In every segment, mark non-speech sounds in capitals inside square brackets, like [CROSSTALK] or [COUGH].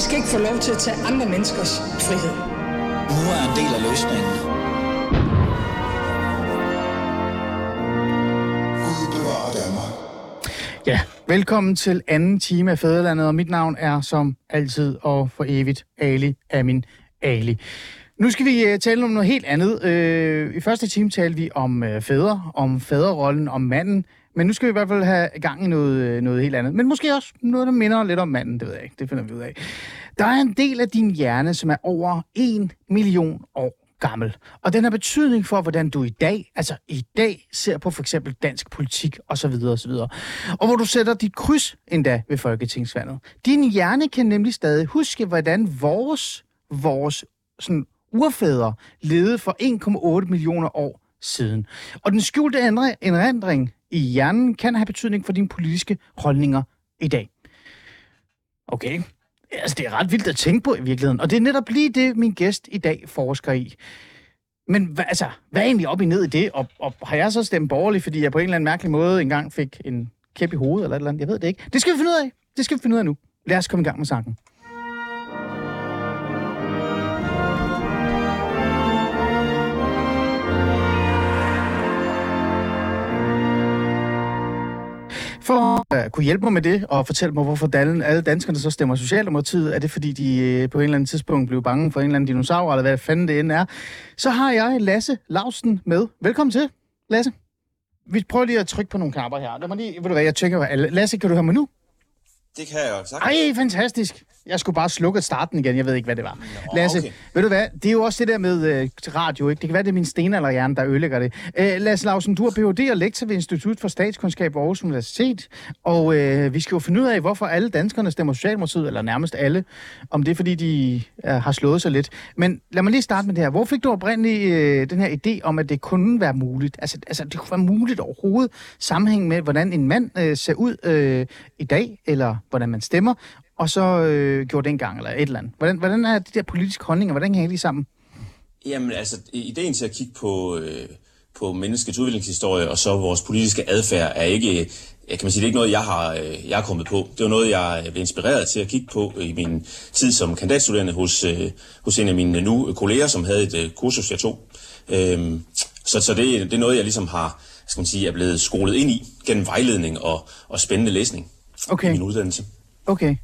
I skal ikke få lov til at tage andre menneskers frihed. Nu er en del af løsningen. Ja, velkommen til anden time af Fæderlandet, og mit navn er som altid og for evigt Ali Amin Ali. Nu skal vi uh, tale om noget helt andet. Uh, I første time talte vi om uh, fædre, om faderrollen, om manden. Men nu skal vi i hvert fald have gang i noget, øh, noget helt andet. Men måske også noget, der minder lidt om manden, det ved jeg ikke. Det finder vi ud af. Der er en del af din hjerne, som er over en million år gammel. Og den har betydning for, hvordan du i dag, altså i dag, ser på for eksempel dansk politik osv. osv. Og hvor du sætter dit kryds endda ved folketingsvalget. Din hjerne kan nemlig stadig huske, hvordan vores, vores sådan, urfædre levede for 1,8 millioner år siden. Og den skjulte erindring i hjernen kan have betydning for dine politiske holdninger i dag. Okay, Altså, det er ret vildt at tænke på i virkeligheden. Og det er netop lige det, min gæst i dag forsker i. Men hva, altså, hvad er egentlig op i ned i det? Og, og har jeg så stemt borgerligt, fordi jeg på en eller anden mærkelig måde engang fik en kæp i hovedet eller et eller andet? Jeg ved det ikke. Det skal vi finde ud af. Det skal vi finde ud af nu. Lad os komme i gang med sangen. For at kunne hjælpe mig med det, og fortælle mig, hvorfor alle, alle danskerne så stemmer Socialdemokratiet, er det fordi, de øh, på en eller anden tidspunkt blev bange for en eller anden dinosaur, eller hvad fanden det end er, så har jeg Lasse Lausten med. Velkommen til, Lasse. Vi prøver lige at trykke på nogle knapper her. Lad mig lige, ved du hvad, jeg tjekker. Lasse, kan du høre mig nu? Det kan jeg jo sagt. Ej, fantastisk. Jeg skulle bare slukke starten igen. Jeg ved ikke, hvad det var. Nå, Lasse, okay. ved du hvad? Det er jo også det der med øh, radio, ikke? Det kan være, det er min stenalderhjerne, der ødelægger det. Øh, Lasse Lausen, du er Ph.D. og lektor ved Institut for Statskundskab ved Aarhus Universitet. Og øh, vi skal jo finde ud af, hvorfor alle danskerne stemmer Socialdemokratiet, eller nærmest alle. Om det er, fordi de øh, har slået sig lidt. Men lad mig lige starte med det her. Hvor fik du oprindeligt øh, den her idé om, at det kunne være muligt? Altså, altså det kunne være muligt overhovedet sammenhæng med, hvordan en mand øh, ser ud øh, i dag, eller hvordan man stemmer, og så øh, gjorde det engang, eller et eller andet. Hvordan, hvordan er de der politiske holdninger, hvordan hænger de sammen? Jamen altså, ideen til at kigge på, øh, på menneskets udviklingshistorie og så vores politiske adfærd er ikke, jeg kan man sige, det er ikke noget, jeg har, øh, jeg har kommet på. Det var noget, jeg blev inspireret til at kigge på i min tid som kandidatstuderende hos, øh, hos en af mine nu kolleger, som havde et øh, kursus, jeg tog. Øhm, så så det, det er noget, jeg ligesom har, skal man sige, er blevet skolet ind i gennem vejledning og, og spændende læsning Okay. i min uddannelse. Okay.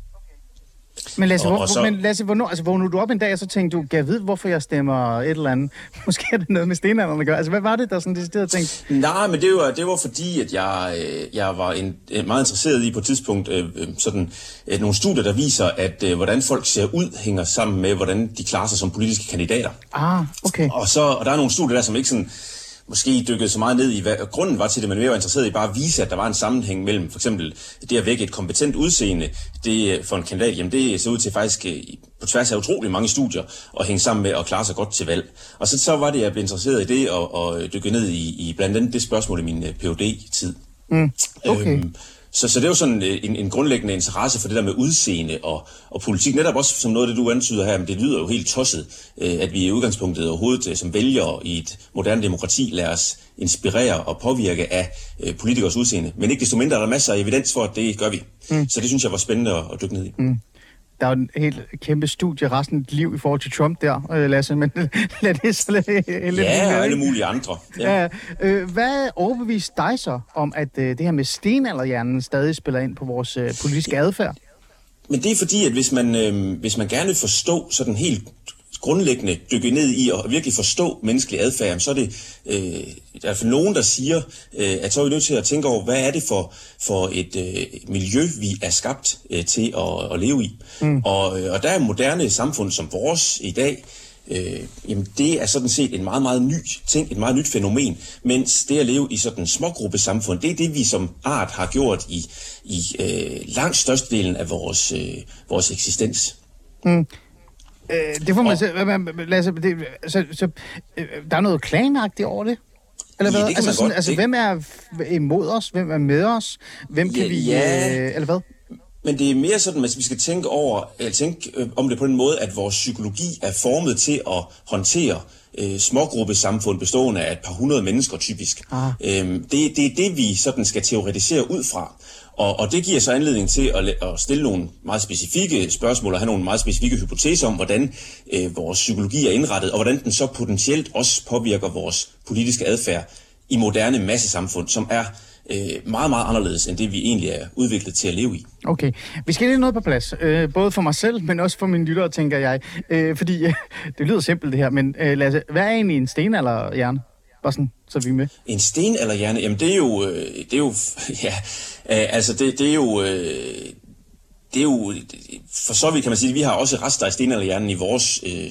Men Lasse, Og- hvor, og så- men Lasse hvornår, altså, vågnede du op en dag, og så tænkte du, kan jeg vide, hvorfor jeg stemmer et eller andet? [LAUGHS] Måske er det noget med stenalderen at gøre. Altså, hvad var det, der sådan decideret tænkte? Nej, men det var, det var fordi, at jeg, øh, jeg var en, øh, meget interesseret i på et tidspunkt øh, øh, sådan, øh, nogle studier, der viser, at øh, hvordan folk ser ud, hænger sammen med, hvordan de klarer sig som politiske kandidater. Ah, okay. Og, så, og der er nogle studier der, som ikke sådan, måske dykkede så meget ned i, hvad grunden var til det, men mere var interesseret i bare at vise, at der var en sammenhæng mellem for eksempel det at vække et kompetent udseende det for en kandidat, jamen det ser ud til faktisk øh, på tværs af utrolig mange studier at hænge sammen med at klare sig godt til valg. Og så, så var det, at jeg blev interesseret i det og, og dykke ned i, i blandt andet det spørgsmål i min øh, PhD-tid. Mm, okay. Øhm, så, så det er jo sådan øh, en, en grundlæggende interesse for det der med udseende og, og politik. Netop også som noget af det, du antyder her, men det lyder jo helt tosset, øh, at vi i udgangspunktet overhovedet øh, som vælgere i et moderne demokrati lader os inspirere og påvirke af øh, politikers udseende. Men ikke desto mindre er der masser af evidens for, at det gør vi. Mm. Så det synes jeg var spændende at, at dykke ned i. Mm. Der er jo en helt kæmpe studie resten af dit liv i forhold til Trump der, øh, Lasse, men [LAUGHS] lad det så lidt Ja, og alle mulige andre. Ja. Ja, øh, hvad overbeviste dig så om, at øh, det her med stenalderhjernen stadig spiller ind på vores øh, politiske adfærd? Men det er fordi, at hvis man, øh, hvis man gerne vil forstå sådan helt grundlæggende dykke ned i og virkelig forstå menneskelig adfærd, så er det øh, der er i hvert fald nogen, der siger, øh, at så er vi nødt til at tænke over, hvad er det for, for et øh, miljø, vi er skabt øh, til at, at leve i. Mm. Og, øh, og der er moderne samfund som vores i dag, øh, jamen det er sådan set en meget, meget ny ting, et meget nyt fænomen, mens det at leve i sådan en smågruppesamfund, det er det, vi som art har gjort i, i øh, langt størstedelen af vores, øh, vores eksistens. Øh, det får man se. Lasse, det, så, så, øh, der er noget klanagtigt over det? Eller Ja, hvad? kan altså, sådan, godt. altså Det- hvem er imod os? Hvem er med os? Hvem kan Ja, vi... ja. Øh, eller hvad? Men det er mere sådan, at vi skal tænke over, eller tænke øh, om det på den måde, at vores psykologi er formet til at håndtere øh, smågruppesamfund bestående af et par hundrede mennesker typisk. Ah. Øhm, det, det er det, vi sådan skal teoretisere ud fra. Og, og det giver så anledning til at, at stille nogle meget specifikke spørgsmål og have nogle meget specifikke hypoteser om, hvordan øh, vores psykologi er indrettet, og hvordan den så potentielt også påvirker vores politiske adfærd i moderne massesamfund, som er øh, meget, meget anderledes end det, vi egentlig er udviklet til at leve i. Okay. Vi skal lige noget på plads. Øh, både for mig selv, men også for mine lyttere, tænker jeg. Øh, fordi øh, [LAUGHS] det lyder simpelt det her, men øh, Lasse, hvad er egentlig en stenalderhjerne? Bare sådan, så vi er med. En sten eller hjerne? Jamen det er jo, øh, det er jo, [LAUGHS] ja, øh, altså det, det er jo, øh, det er jo, for så vidt kan man sige, at vi har også rester af stenalderhjernen i vores øh,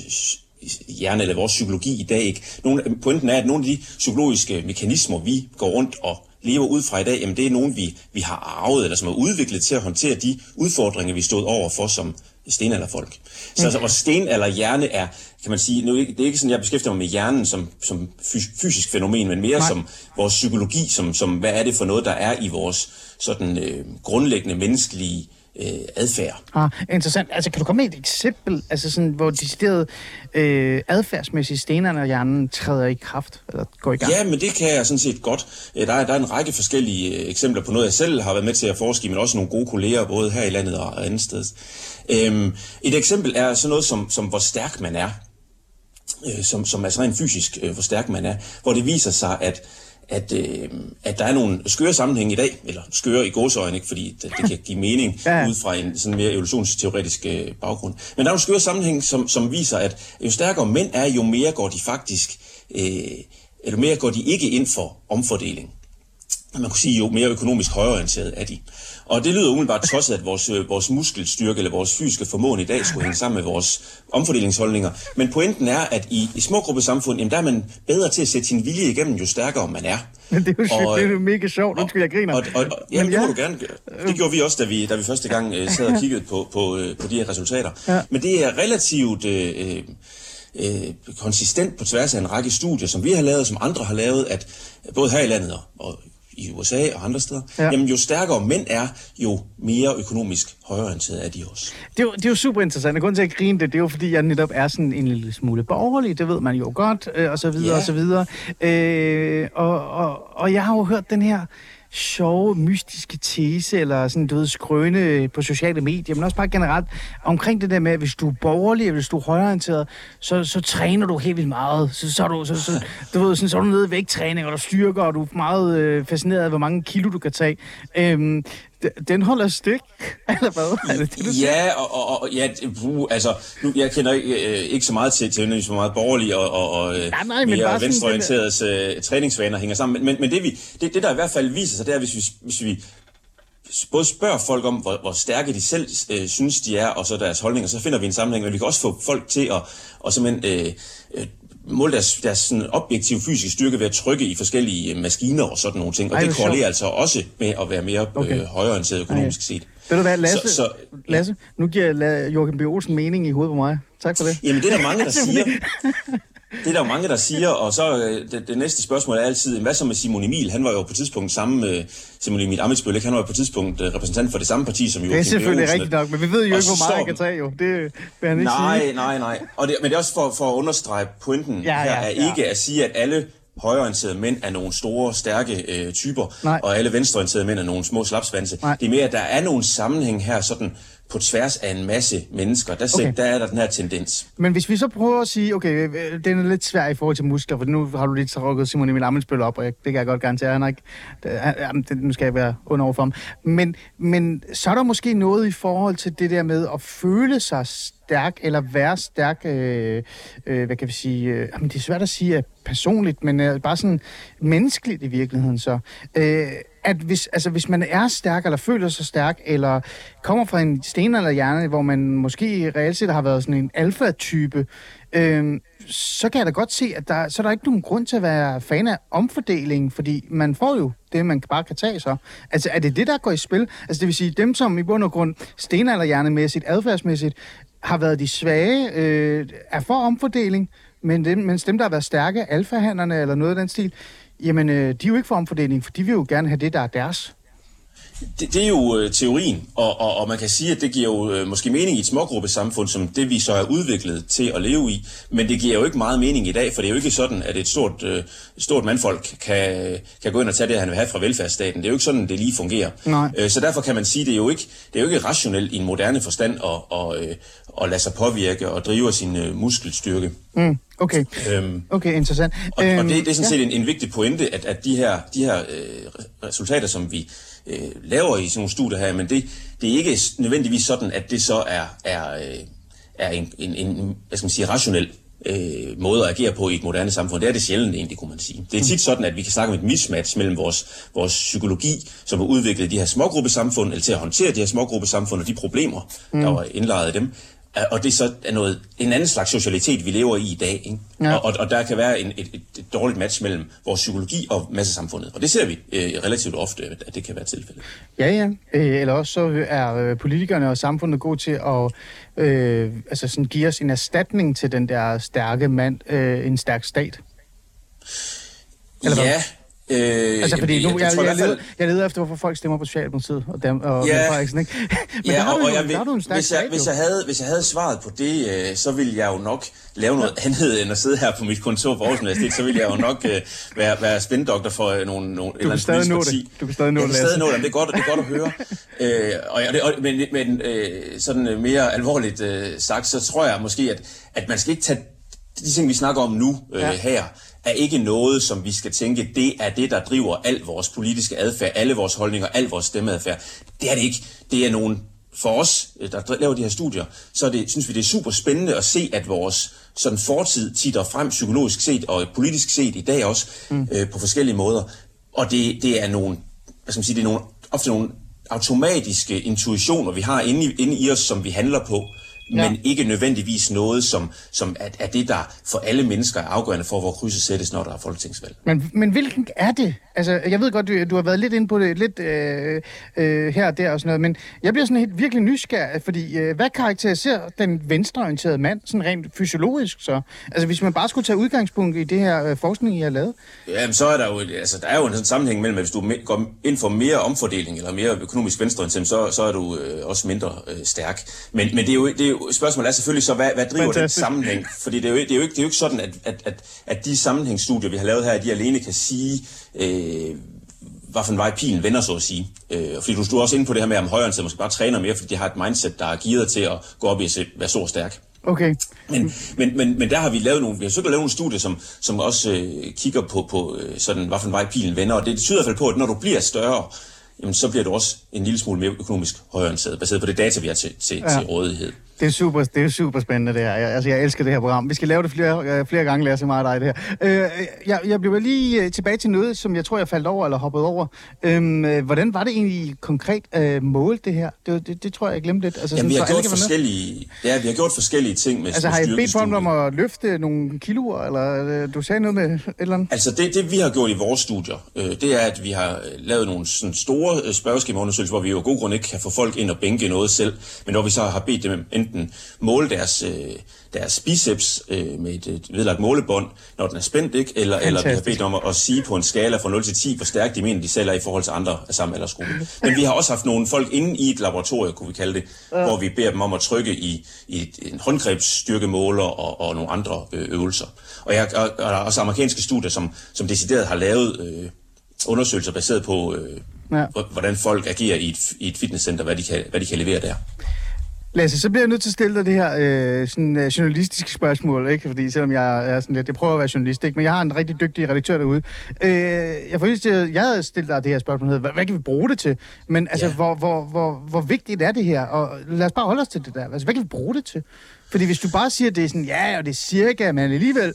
hjerne eller vores psykologi i dag. Ikke? Nogle, pointen er, at nogle af de psykologiske mekanismer, vi går rundt og lever ud fra i dag, jamen det er nogen, vi, vi har arvet, eller som er udviklet til at håndtere de udfordringer, vi stod over for som stenalderfolk. Så mm. altså, vores stenalderhjerne er, kan man sige, nu, det er ikke sådan, jeg beskæftiger mig med hjernen som, som fysisk fænomen, men mere Nej. som vores psykologi, som, som hvad er det for noget, der er i vores sådan øh, grundlæggende menneskelige øh, adfærd. Ah, interessant. Altså, kan du komme med et eksempel, altså sådan, hvor decideret øh, adfærdsmæssige stenerne og hjernen træder i kraft, eller går i gang? Ja, men det kan jeg sådan set godt. Øh, der er, der er en række forskellige øh, eksempler på noget, jeg selv har været med til at forske men også nogle gode kolleger, både her i landet og andet sted. Øhm, et eksempel er sådan noget som, som hvor stærk man er. Øh, som, som altså rent fysisk, øh, hvor stærk man er. Hvor det viser sig, at at, øh, at der er nogle skøre sammenhænge i dag, eller skøre i gåsøjne, ikke, fordi det, det kan give mening ja. ud fra en sådan mere evolutionsteoretisk øh, baggrund. Men der er nogle skøre sammenhænge, som, som viser, at jo stærkere mænd er, jo mere går de faktisk, øh, eller mere går de ikke ind for omfordeling man kunne sige, jo mere økonomisk højorienteret er de. Og det lyder umiddelbart tosset, at vores, øh, vores muskelstyrke eller vores fysiske formåen i dag skulle hænge sammen med vores omfordelingsholdninger. Men pointen er, at i, i små gruppesamfund, jamen der er man bedre til at sætte sin vilje igennem, jo stærkere man er. Men det er jo, og, det er jo mega sjovt. Undskyld, jeg griner. Og, og, og, jamen, ja. det må du gerne gøre. Det gjorde vi også, da vi, da vi første gang uh, sad og kiggede på, på, uh, på de her resultater. Ja. Men det er relativt... Uh, øh, konsistent på tværs af en række studier, som vi har lavet, som andre har lavet, at både her i landet og i USA og andre steder, ja. jamen jo stærkere mænd er, jo mere økonomisk højorienteret er de også. Det er, jo, det er jo super interessant. Og grunden til at grine det, det er jo fordi, jeg netop er sådan en lille smule borgerlig, det ved man jo godt, øh, og så videre, ja. og så videre. Øh, og, og, og jeg har jo hørt den her sjove, mystiske tese, eller sådan, du ved, skrøne på sociale medier, men også bare generelt omkring det der med, at hvis du er borgerlig, hvis du er højorienteret, så, så træner du helt vildt meget. Så, så, er du, så, så, du ved, sådan, så er du nede i vægttræning, og du styrker, og du er meget øh, fascineret af, hvor mange kilo du kan tage. Øhm, den holder stik, [LAUGHS] eller hvad? Er det det, du ja, og, og, og ja, uh, altså, nu, jeg kender ikke, øh, ikke så meget til, til så meget borgerlige og, og, og nej, nej, mere venstreorienterede uh, træningsvaner hænger sammen. Men, men, men det, vi, det, det, der i hvert fald viser sig, det er, hvis vi, hvis vi både spørger folk om, hvor, hvor stærke de selv øh, synes, de er, og så deres holdninger, så finder vi en sammenhæng, men vi kan også få folk til at og simpelthen øh, øh, måle deres, deres sådan objektive fysiske styrke ved at trykke i forskellige øh, maskiner og sådan nogle ting. Og Ej, det korrelerer altså også med at være mere okay. øh, højorienteret økonomisk Ej. set. Ved du hvad, Lasse, så, så, Lasse nu giver Joachim B. Olsen mening i hovedet på mig. Tak for det. Jamen, det er der mange, der [LAUGHS] siger. [LAUGHS] Det er der jo mange, der siger, og så øh, det, det næste spørgsmål er altid, hvad så med Simon Emil? Han var jo på et tidspunkt sammen med Simon Emil Amitsbøl, han var jo på et tidspunkt øh, repræsentant for det samme parti som jo. Det er selvfølgelig rigtigt nok, men vi ved jo ikke, hvor meget han kan tage jo. Det vil han ikke nej, sige. Nej, nej, nej. det, men det er også for, for at understrege pointen ja, her, er ja. ikke at sige, at alle højorienterede mænd er nogle store, stærke øh, typer, Nej. og alle venstreorienterede mænd er nogle små slapsvanse. Nej. Det er mere, at der er nogle sammenhæng her, sådan på tværs af en masse mennesker. Der, okay. der er der den her tendens. Men hvis vi så prøver at sige, okay, den er lidt svær i forhold til muskler, for nu har du lige så rukket Simon Emil Amensbøl op, og jeg, det kan jeg godt garantere, han har ikke, det, det, nu skal jeg være under for ham. Men, men så er der måske noget i forhold til det der med at føle sig stærk, eller være stærk, øh, øh, hvad kan vi sige, øh, jamen det er svært at sige personligt, men øh, bare sådan menneskeligt i virkeligheden så. Øh, at hvis, altså, hvis man er stærk, eller føler sig stærk, eller kommer fra en sten eller hjerne, hvor man måske reelt set har været sådan en alfa-type, øh, så kan jeg da godt se, at der, så er der ikke nogen grund til at være fan af omfordeling, fordi man får jo det, man bare kan tage så. Altså, er det det, der går i spil? Altså, det vil sige, dem, som i bund og grund stenalderhjernemæssigt, adfærdsmæssigt, har været de svage, øh, er for omfordeling, men dem, mens dem, der har været stærke, alfahanderne eller noget af den stil, jamen, øh, de er jo ikke for omfordeling, for de vil jo gerne have det, der er deres det, det er jo øh, teorien, og, og, og man kan sige, at det giver jo øh, måske mening i et smågruppesamfund, som det vi så er udviklet til at leve i, men det giver jo ikke meget mening i dag, for det er jo ikke sådan, at et stort, øh, stort mandfolk kan, kan gå ind og tage det, han vil have fra velfærdsstaten. Det er jo ikke sådan, det lige fungerer. Nej. Øh, så derfor kan man sige, at det er jo ikke, det er jo ikke rationelt i en moderne forstand at, at, øh, at lade sig påvirke og drive sin øh, muskelstyrke. Mm, okay. Øhm, Okay, interessant. og, og Øhm, det, det er sådan ja. set en, en vigtig pointe, at, at de her, de her øh, resultater, som vi øh, laver i sådan nogle studier her, men det, det er ikke nødvendigvis sådan, at det så er, er, øh, er en, en, en hvad skal man sige, rationel øh, måde at agere på i et moderne samfund. Det er det sjældent egentlig, kunne man sige. Det er tit sådan, at vi kan snakke om et mismatch mellem vores, vores psykologi, som er udviklet i de her smågruppesamfund, eller til at håndtere de her smågruppesamfund og de problemer, mm. der var indlejret i dem, og det så er noget, en anden slags socialitet, vi lever i i dag. Ikke? Ja. Og, og, der kan være en, et, et, dårligt match mellem vores psykologi og massesamfundet. Og det ser vi øh, relativt ofte, at det kan være tilfældet. Ja, ja. Øh, eller også så er øh, politikerne og samfundet gode til at øh, altså sådan give os en erstatning til den der stærke mand, øh, en stærk stat. Eller hvad? ja. Øh, Altså, fordi nu, jeg, i jeg, hvert leder, jeg leder efter, hvorfor folk stemmer på Socialdemokratiet og, dem, og Ja. Frederiksen, ikke? Men ja, der har og, du, og jeg der har du en stærk hvis, jeg, hvis, jeg havde, hvis jeg havde svaret på det, øh, så ville jeg jo nok lave noget andet end at sidde her på mit kontor på Aarhus Universitet. Så ville jeg jo nok øh, være, være spændoktor for øh, nogle, nogle, et eller andet stadig nå det. Du kan stadig nå jeg det, kan stadig nå det, det er godt, det er godt at høre. [LAUGHS] øh, og, jeg- og, men men øh, sådan øh, mere alvorligt øh, sagt, så tror jeg måske, at, at man skal ikke tage de ting, vi snakker om nu øh, ja. her, er ikke noget, som vi skal tænke, det er det, der driver al vores politiske adfærd, alle vores holdninger, al vores stemmeadfærd. Det er det ikke. Det er nogle, for os, øh, der laver de her studier, så det, synes vi, det er super spændende at se, at vores sådan fortid titter frem psykologisk set og politisk set i dag også, mm. øh, på forskellige måder. Og det, det er nogle, hvad skal man sige, det er nogle, ofte nogle automatiske intuitioner, vi har inde i, inde i os, som vi handler på, Ja. men ikke nødvendigvis noget, som, som er, er det, der for alle mennesker er afgørende for, hvor krydset sættes, når der er folketingsvalg. Men, men hvilken er det? Altså, jeg ved godt, du, du har været lidt inde på det, lidt øh, øh, her og der og sådan noget, men jeg bliver sådan helt virkelig nysgerrig, fordi øh, hvad karakteriserer den venstreorienterede mand, sådan rent fysiologisk så? Altså, hvis man bare skulle tage udgangspunkt i det her øh, forskning, I har lavet. Jamen, så er der jo, altså, der er jo en sådan sammenhæng mellem, at hvis du går ind for mere omfordeling eller mere økonomisk venstreorienteret, så, så er du øh, også mindre øh, stærk. Men, men det er jo, det er jo, spørgsmålet er selvfølgelig så, hvad, hvad driver den Fantastisk. sammenhæng? Fordi det er jo, det er jo, ikke, det er jo ikke sådan, at, at, at, at de sammenhængsstudier, vi har lavet her, de alene kan sige, øh, hvad for en vej pilen vender, så at sige. Øh, fordi du stod også inde på det her med, om højre måske bare træner mere, fordi de har et mindset, der er gearet til at gå op i at være og stærk. Okay. Men, men, men, men der har vi lavet nogle, vi har søgt at lave nogle studier, som, som også øh, kigger på, på øh, sådan, hvad for en vej pilen vender, og det tyder i hvert fald på, at når du bliver større, jamen, så bliver du også en lille smule mere økonomisk højorienteret, baseret på det data, vi har til, til, ja. til rådighed. Det er super, det er super spændende det her. Jeg, altså, jeg elsker det her program. Vi skal lave det flere, øh, flere gange, Lasse, mig og dig, det her. Øh, jeg, jeg bliver lige øh, tilbage til noget, som jeg tror, jeg faldt over eller hoppet over. Øhm, øh, hvordan var det egentlig konkret øh, målt, det her? Det, det, det tror jeg, jeg glemte lidt. Altså, Jamen, vi så har alle gjort forskellige, ja, vi har gjort forskellige ting med Altså, har I bedt folk om at løfte nogle kiloer, eller øh, du sagde noget med et eller andet? Altså det, det vi har gjort i vores studier, øh, det er, at vi har lavet nogle sådan store spørgeskemaundersøgelser, hvor vi jo af god grund ikke kan få folk ind og bænke noget selv, men hvor vi så har bedt dem enten måle deres, øh, deres biceps øh, med et, et vedlagt målebånd, når den er spændt, ikke? Eller, eller vi har bedt dem om at, at sige på en skala fra 0 til 10, hvor stærkt de mener, de selv er i forhold til andre af samme aldersgruppe. Men vi har også haft nogle folk inde i et laboratorium, kunne vi kalde det, ja. hvor vi beder dem om at trykke i, i et, en håndgrebsstyrkemåler og, og nogle andre øh, øvelser. Og, jeg, og, og der er også amerikanske studier, som, som decideret har lavet øh, undersøgelser baseret på, øh, ja. hvordan folk agerer i et, i et fitnesscenter, hvad de, kan, hvad de kan levere der. Lasse, så bliver jeg nødt til at stille dig det her øh, sådan, øh, journalistiske spørgsmål, ikke? Fordi selvom jeg er sådan lidt, jeg prøver at være journalist, ikke? Men jeg har en rigtig dygtig redaktør derude. Øh, jeg får til, jeg havde stillet dig det her spørgsmål, hvad, hvad kan vi bruge det til? Men altså, Ja. hvor, hvor, hvor, hvor vigtigt er det her? Og lad os bare holde os til det der. Altså, hvad kan vi bruge det til? Fordi hvis du bare siger, det er sådan, ja, og det er cirka, men alligevel,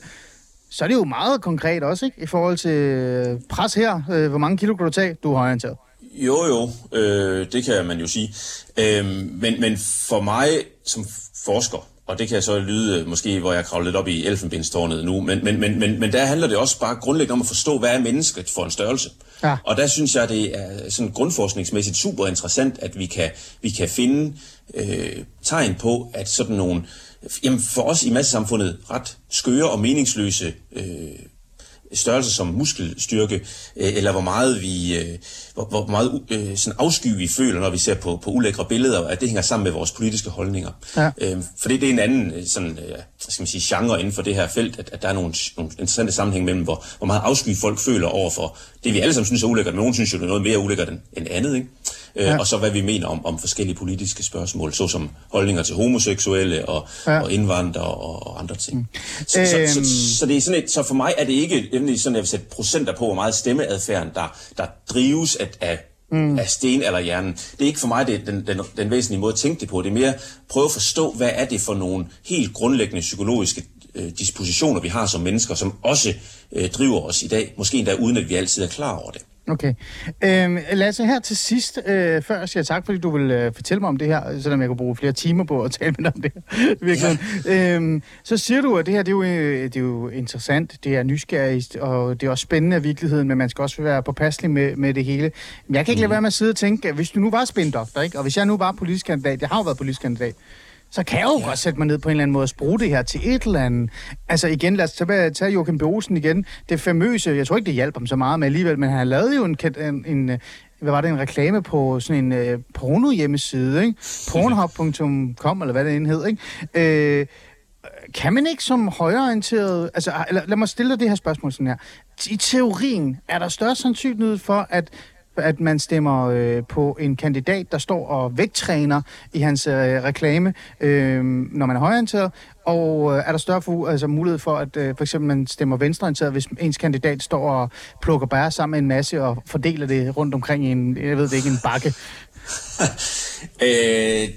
så er det jo meget konkret også, ikke? I forhold til øh, pres her. Øh, hvor mange kilo kan du tage? Du er højorienteret. Jo, jo, øh, det kan man jo sige. Øh, men, men for mig som forsker, og det kan så lyde øh, måske, hvor jeg kravler lidt op i elfenbenstårnet nu, men, men, men, men, men der handler det også bare grundlæggende om at forstå, hvad er mennesket for en størrelse. Ja. Og der synes jeg, det er sådan grundforskningsmæssigt super interessant, at vi kan, vi kan finde øh, tegn på, at sådan nogle, jamen for os i massesamfundet, ret skøre og meningsløse øh, størrelse som muskelstyrke, øh, eller hvor meget vi, øh, hvor, hvor meget øh, sådan afsky vi føler, når vi ser på, på ulækre billeder, at det hænger sammen med vores politiske holdninger. Ja. For det, det er en anden sådan, skal man sige, genre inden for det her felt, at, at der er nogle, nogle interessante sammenhæng mellem, hvor, hvor meget afsky folk føler over for det, vi alle sammen synes er ulækkert. Nogen synes jo, det er noget mere ulækkert end, end andet, ikke? Øh, ja. og så hvad vi mener om, om forskellige politiske spørgsmål, såsom holdninger til homoseksuelle og, ja. og indvandrere og, og andre ting. Mm. Så, så, så, øhm. så, så, det er sådan et, så for mig er det ikke nemlig sådan, at jeg vil sætte procenter på, hvor meget stemmeadfærden, der, der drives af, af mm. af sten eller hjernen. Det er ikke for mig det, den, den, den væsentlige måde at tænke det på. Det er mere prøve at forstå, hvad er det for nogle helt grundlæggende psykologiske øh, dispositioner, vi har som mennesker, som også øh, driver os i dag, måske endda uden at vi altid er klar over det. Okay. Øhm, Lasse, her til sidst, øh, før jeg siger tak, fordi du vil øh, fortælle mig om det her, selvom jeg kan bruge flere timer på at [LAUGHS] tale med dig om det virkelig. Ja. Øhm, så siger du, at det her det er, jo, øh, det er jo interessant, det er nysgerrigt, og det er også spændende i virkeligheden, men man skal også være påpasselig med, med det hele. Men jeg kan ikke mm. lade være med at sidde og tænke, at hvis du nu var spindoktor, ikke? og hvis jeg nu var politisk kandidat, jeg har jo været politisk kandidat, så kan jeg jo ja. godt sætte mig ned på en eller anden måde og bruge det her til et eller andet. Altså igen, lad os tage, tage Joachim B. Olsen igen. Det famøse, jeg tror ikke, det hjalp ham så meget med alligevel, men han lavede jo en, en, en øh, hvad var det, en reklame på sådan en uh, porno-hjemmeside, ikke? Pornhub.com, eller hvad det end hed, ikke? Øh, kan man ikke som højreorienteret... Altså, ah, eller, lad mig stille dig det her spørgsmål sådan her. I teorien, er der større sandsynlighed for, at at man stemmer øh, på en kandidat, der står og vægttræner i hans øh, reklame, øh, når man er højorienteret, og øh, er der større for, altså, mulighed for, at øh, for eksempel man stemmer venstreorienteret, hvis ens kandidat står og plukker bær sammen med en masse og fordeler det rundt omkring i en, jeg ved det ikke, en bakke? [LAUGHS] øh,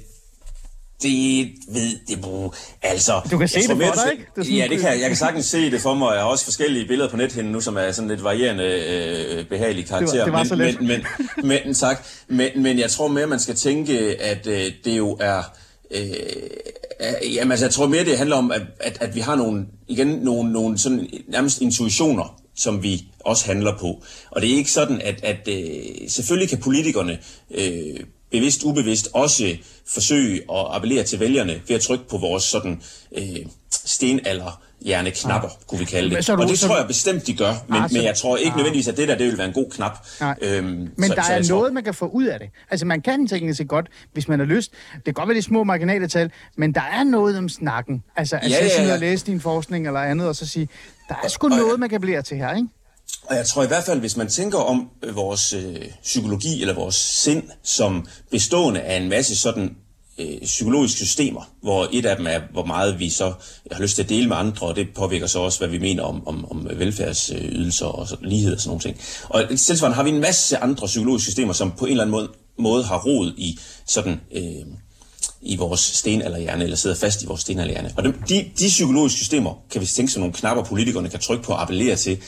det ved det bruge. Altså, du kan se det for dig, ikke? Det ja, det kan jeg. Jeg kan sagtens se det for mig. Jeg har også forskellige billeder på nethinden nu, som er sådan lidt varierende øh, behagelige karakterer. Det var, det var men, men, men, men, tak. Men, men jeg tror mere, man skal tænke, at øh, det jo er... Øh, jamen, altså, jeg tror mere, det handler om, at, at, at vi har nogle, igen, nogle, nogle sådan nærmest intuitioner, som vi også handler på. Og det er ikke sådan, at, at øh, selvfølgelig kan politikerne øh, bevidst, ubevidst også forsøge at appellere til vælgerne ved at trykke på vores sådan øh, stenalder hjerneknapper, ja. kunne vi kalde det. Du, og det tror jeg bestemt, de gør, men, altså, men jeg tror ikke ja. nødvendigvis, at det der det vil være en god knap. Øhm, men så, der så er tror... noget, man kan få ud af det. Altså man kan tænke sig godt, hvis man har lyst. Det kan godt være de små marginale tal, men der er noget om snakken. Altså at ja, ja, ja. læse din forskning eller andet, og så sige, der er sgu og, noget, man kan blive til her, ikke? Og jeg tror i hvert fald, hvis man tænker om øh, vores øh, psykologi eller vores sind som bestående af en masse sådan øh, psykologiske systemer, hvor et af dem er, hvor meget vi så har lyst til at dele med andre, og det påvirker så også, hvad vi mener om, om, om velfærdsydelser og så, lighed og sådan nogle ting. Og tilsvarende har vi en masse andre psykologiske systemer, som på en eller anden måde, måde har rod i sådan... Øh, i vores stenalderhjerne, eller sidder fast i vores stenalderhjerne. Og de, de, psykologiske systemer, kan vi tænke som nogle knapper, politikerne kan trykke på og appellere til,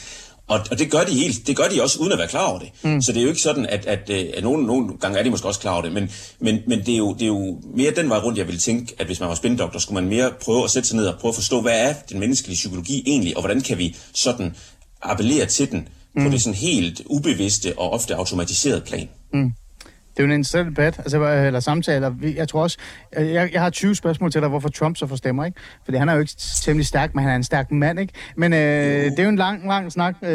og, og det gør de helt, det gør de også uden at være klar over det. Mm. Så det er jo ikke sådan, at, at, øh, at nogle, nogle gange er de måske også klar over det, men, men, men det, er jo, det er jo mere den vej rundt, jeg ville tænke, at hvis man var spindoktor, skulle man mere prøve at sætte sig ned og prøve at forstå, hvad er den menneskelige psykologi egentlig, og hvordan kan vi sådan appellere til den mm. på det sådan helt ubevidste og ofte automatiserede plan. Mm. Det er jo en interessant debat, altså, eller samtaler. Jeg tror også, jeg, jeg har 20 spørgsmål til dig, hvorfor Trump så får stemmer, ikke? Fordi han er jo ikke temmelig stærk, men han er en stærk mand, ikke? Men øh, det er jo en lang, lang snak, øh,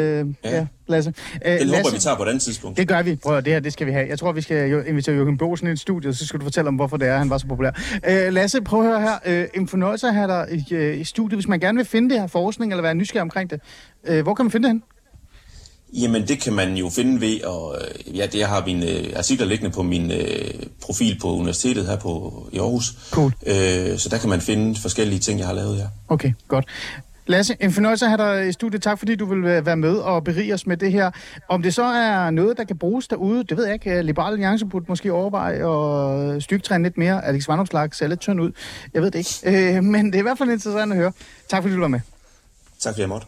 ja. ja, Lasse. Øh, det håber vi tager på et andet tidspunkt. Det gør vi. Prøv det her, det skal vi have. Jeg tror, vi skal invitere Jørgen Bosen i et studie, så skal du fortælle om, hvorfor det er, han var så populær. Øh, Lasse, prøv at høre her. Øh, en fornøjelse at have dig i, øh, i studiet. Hvis man gerne vil finde det her forskning, eller være nysgerrig omkring det, øh, hvor kan man finde det hen? Jamen, det kan man jo finde ved, og øh, ja, det har mine øh, artikler liggende på min øh, profil på universitetet her på i Aarhus. Cool. Øh, så der kan man finde forskellige ting, jeg har lavet her. Okay, godt. Lasse, en fornøjelse at have dig i studiet. Tak fordi du vil være med og berige os med det her. Om det så er noget, der kan bruges derude, det ved jeg ikke. Liberal Alliance burde måske overveje og styrketræne lidt mere. Alex Vandopslag ser lidt tynd ud. Jeg ved det ikke. Øh, men det er i hvert fald interessant at høre. Tak fordi du var med. Tak fordi jeg måtte.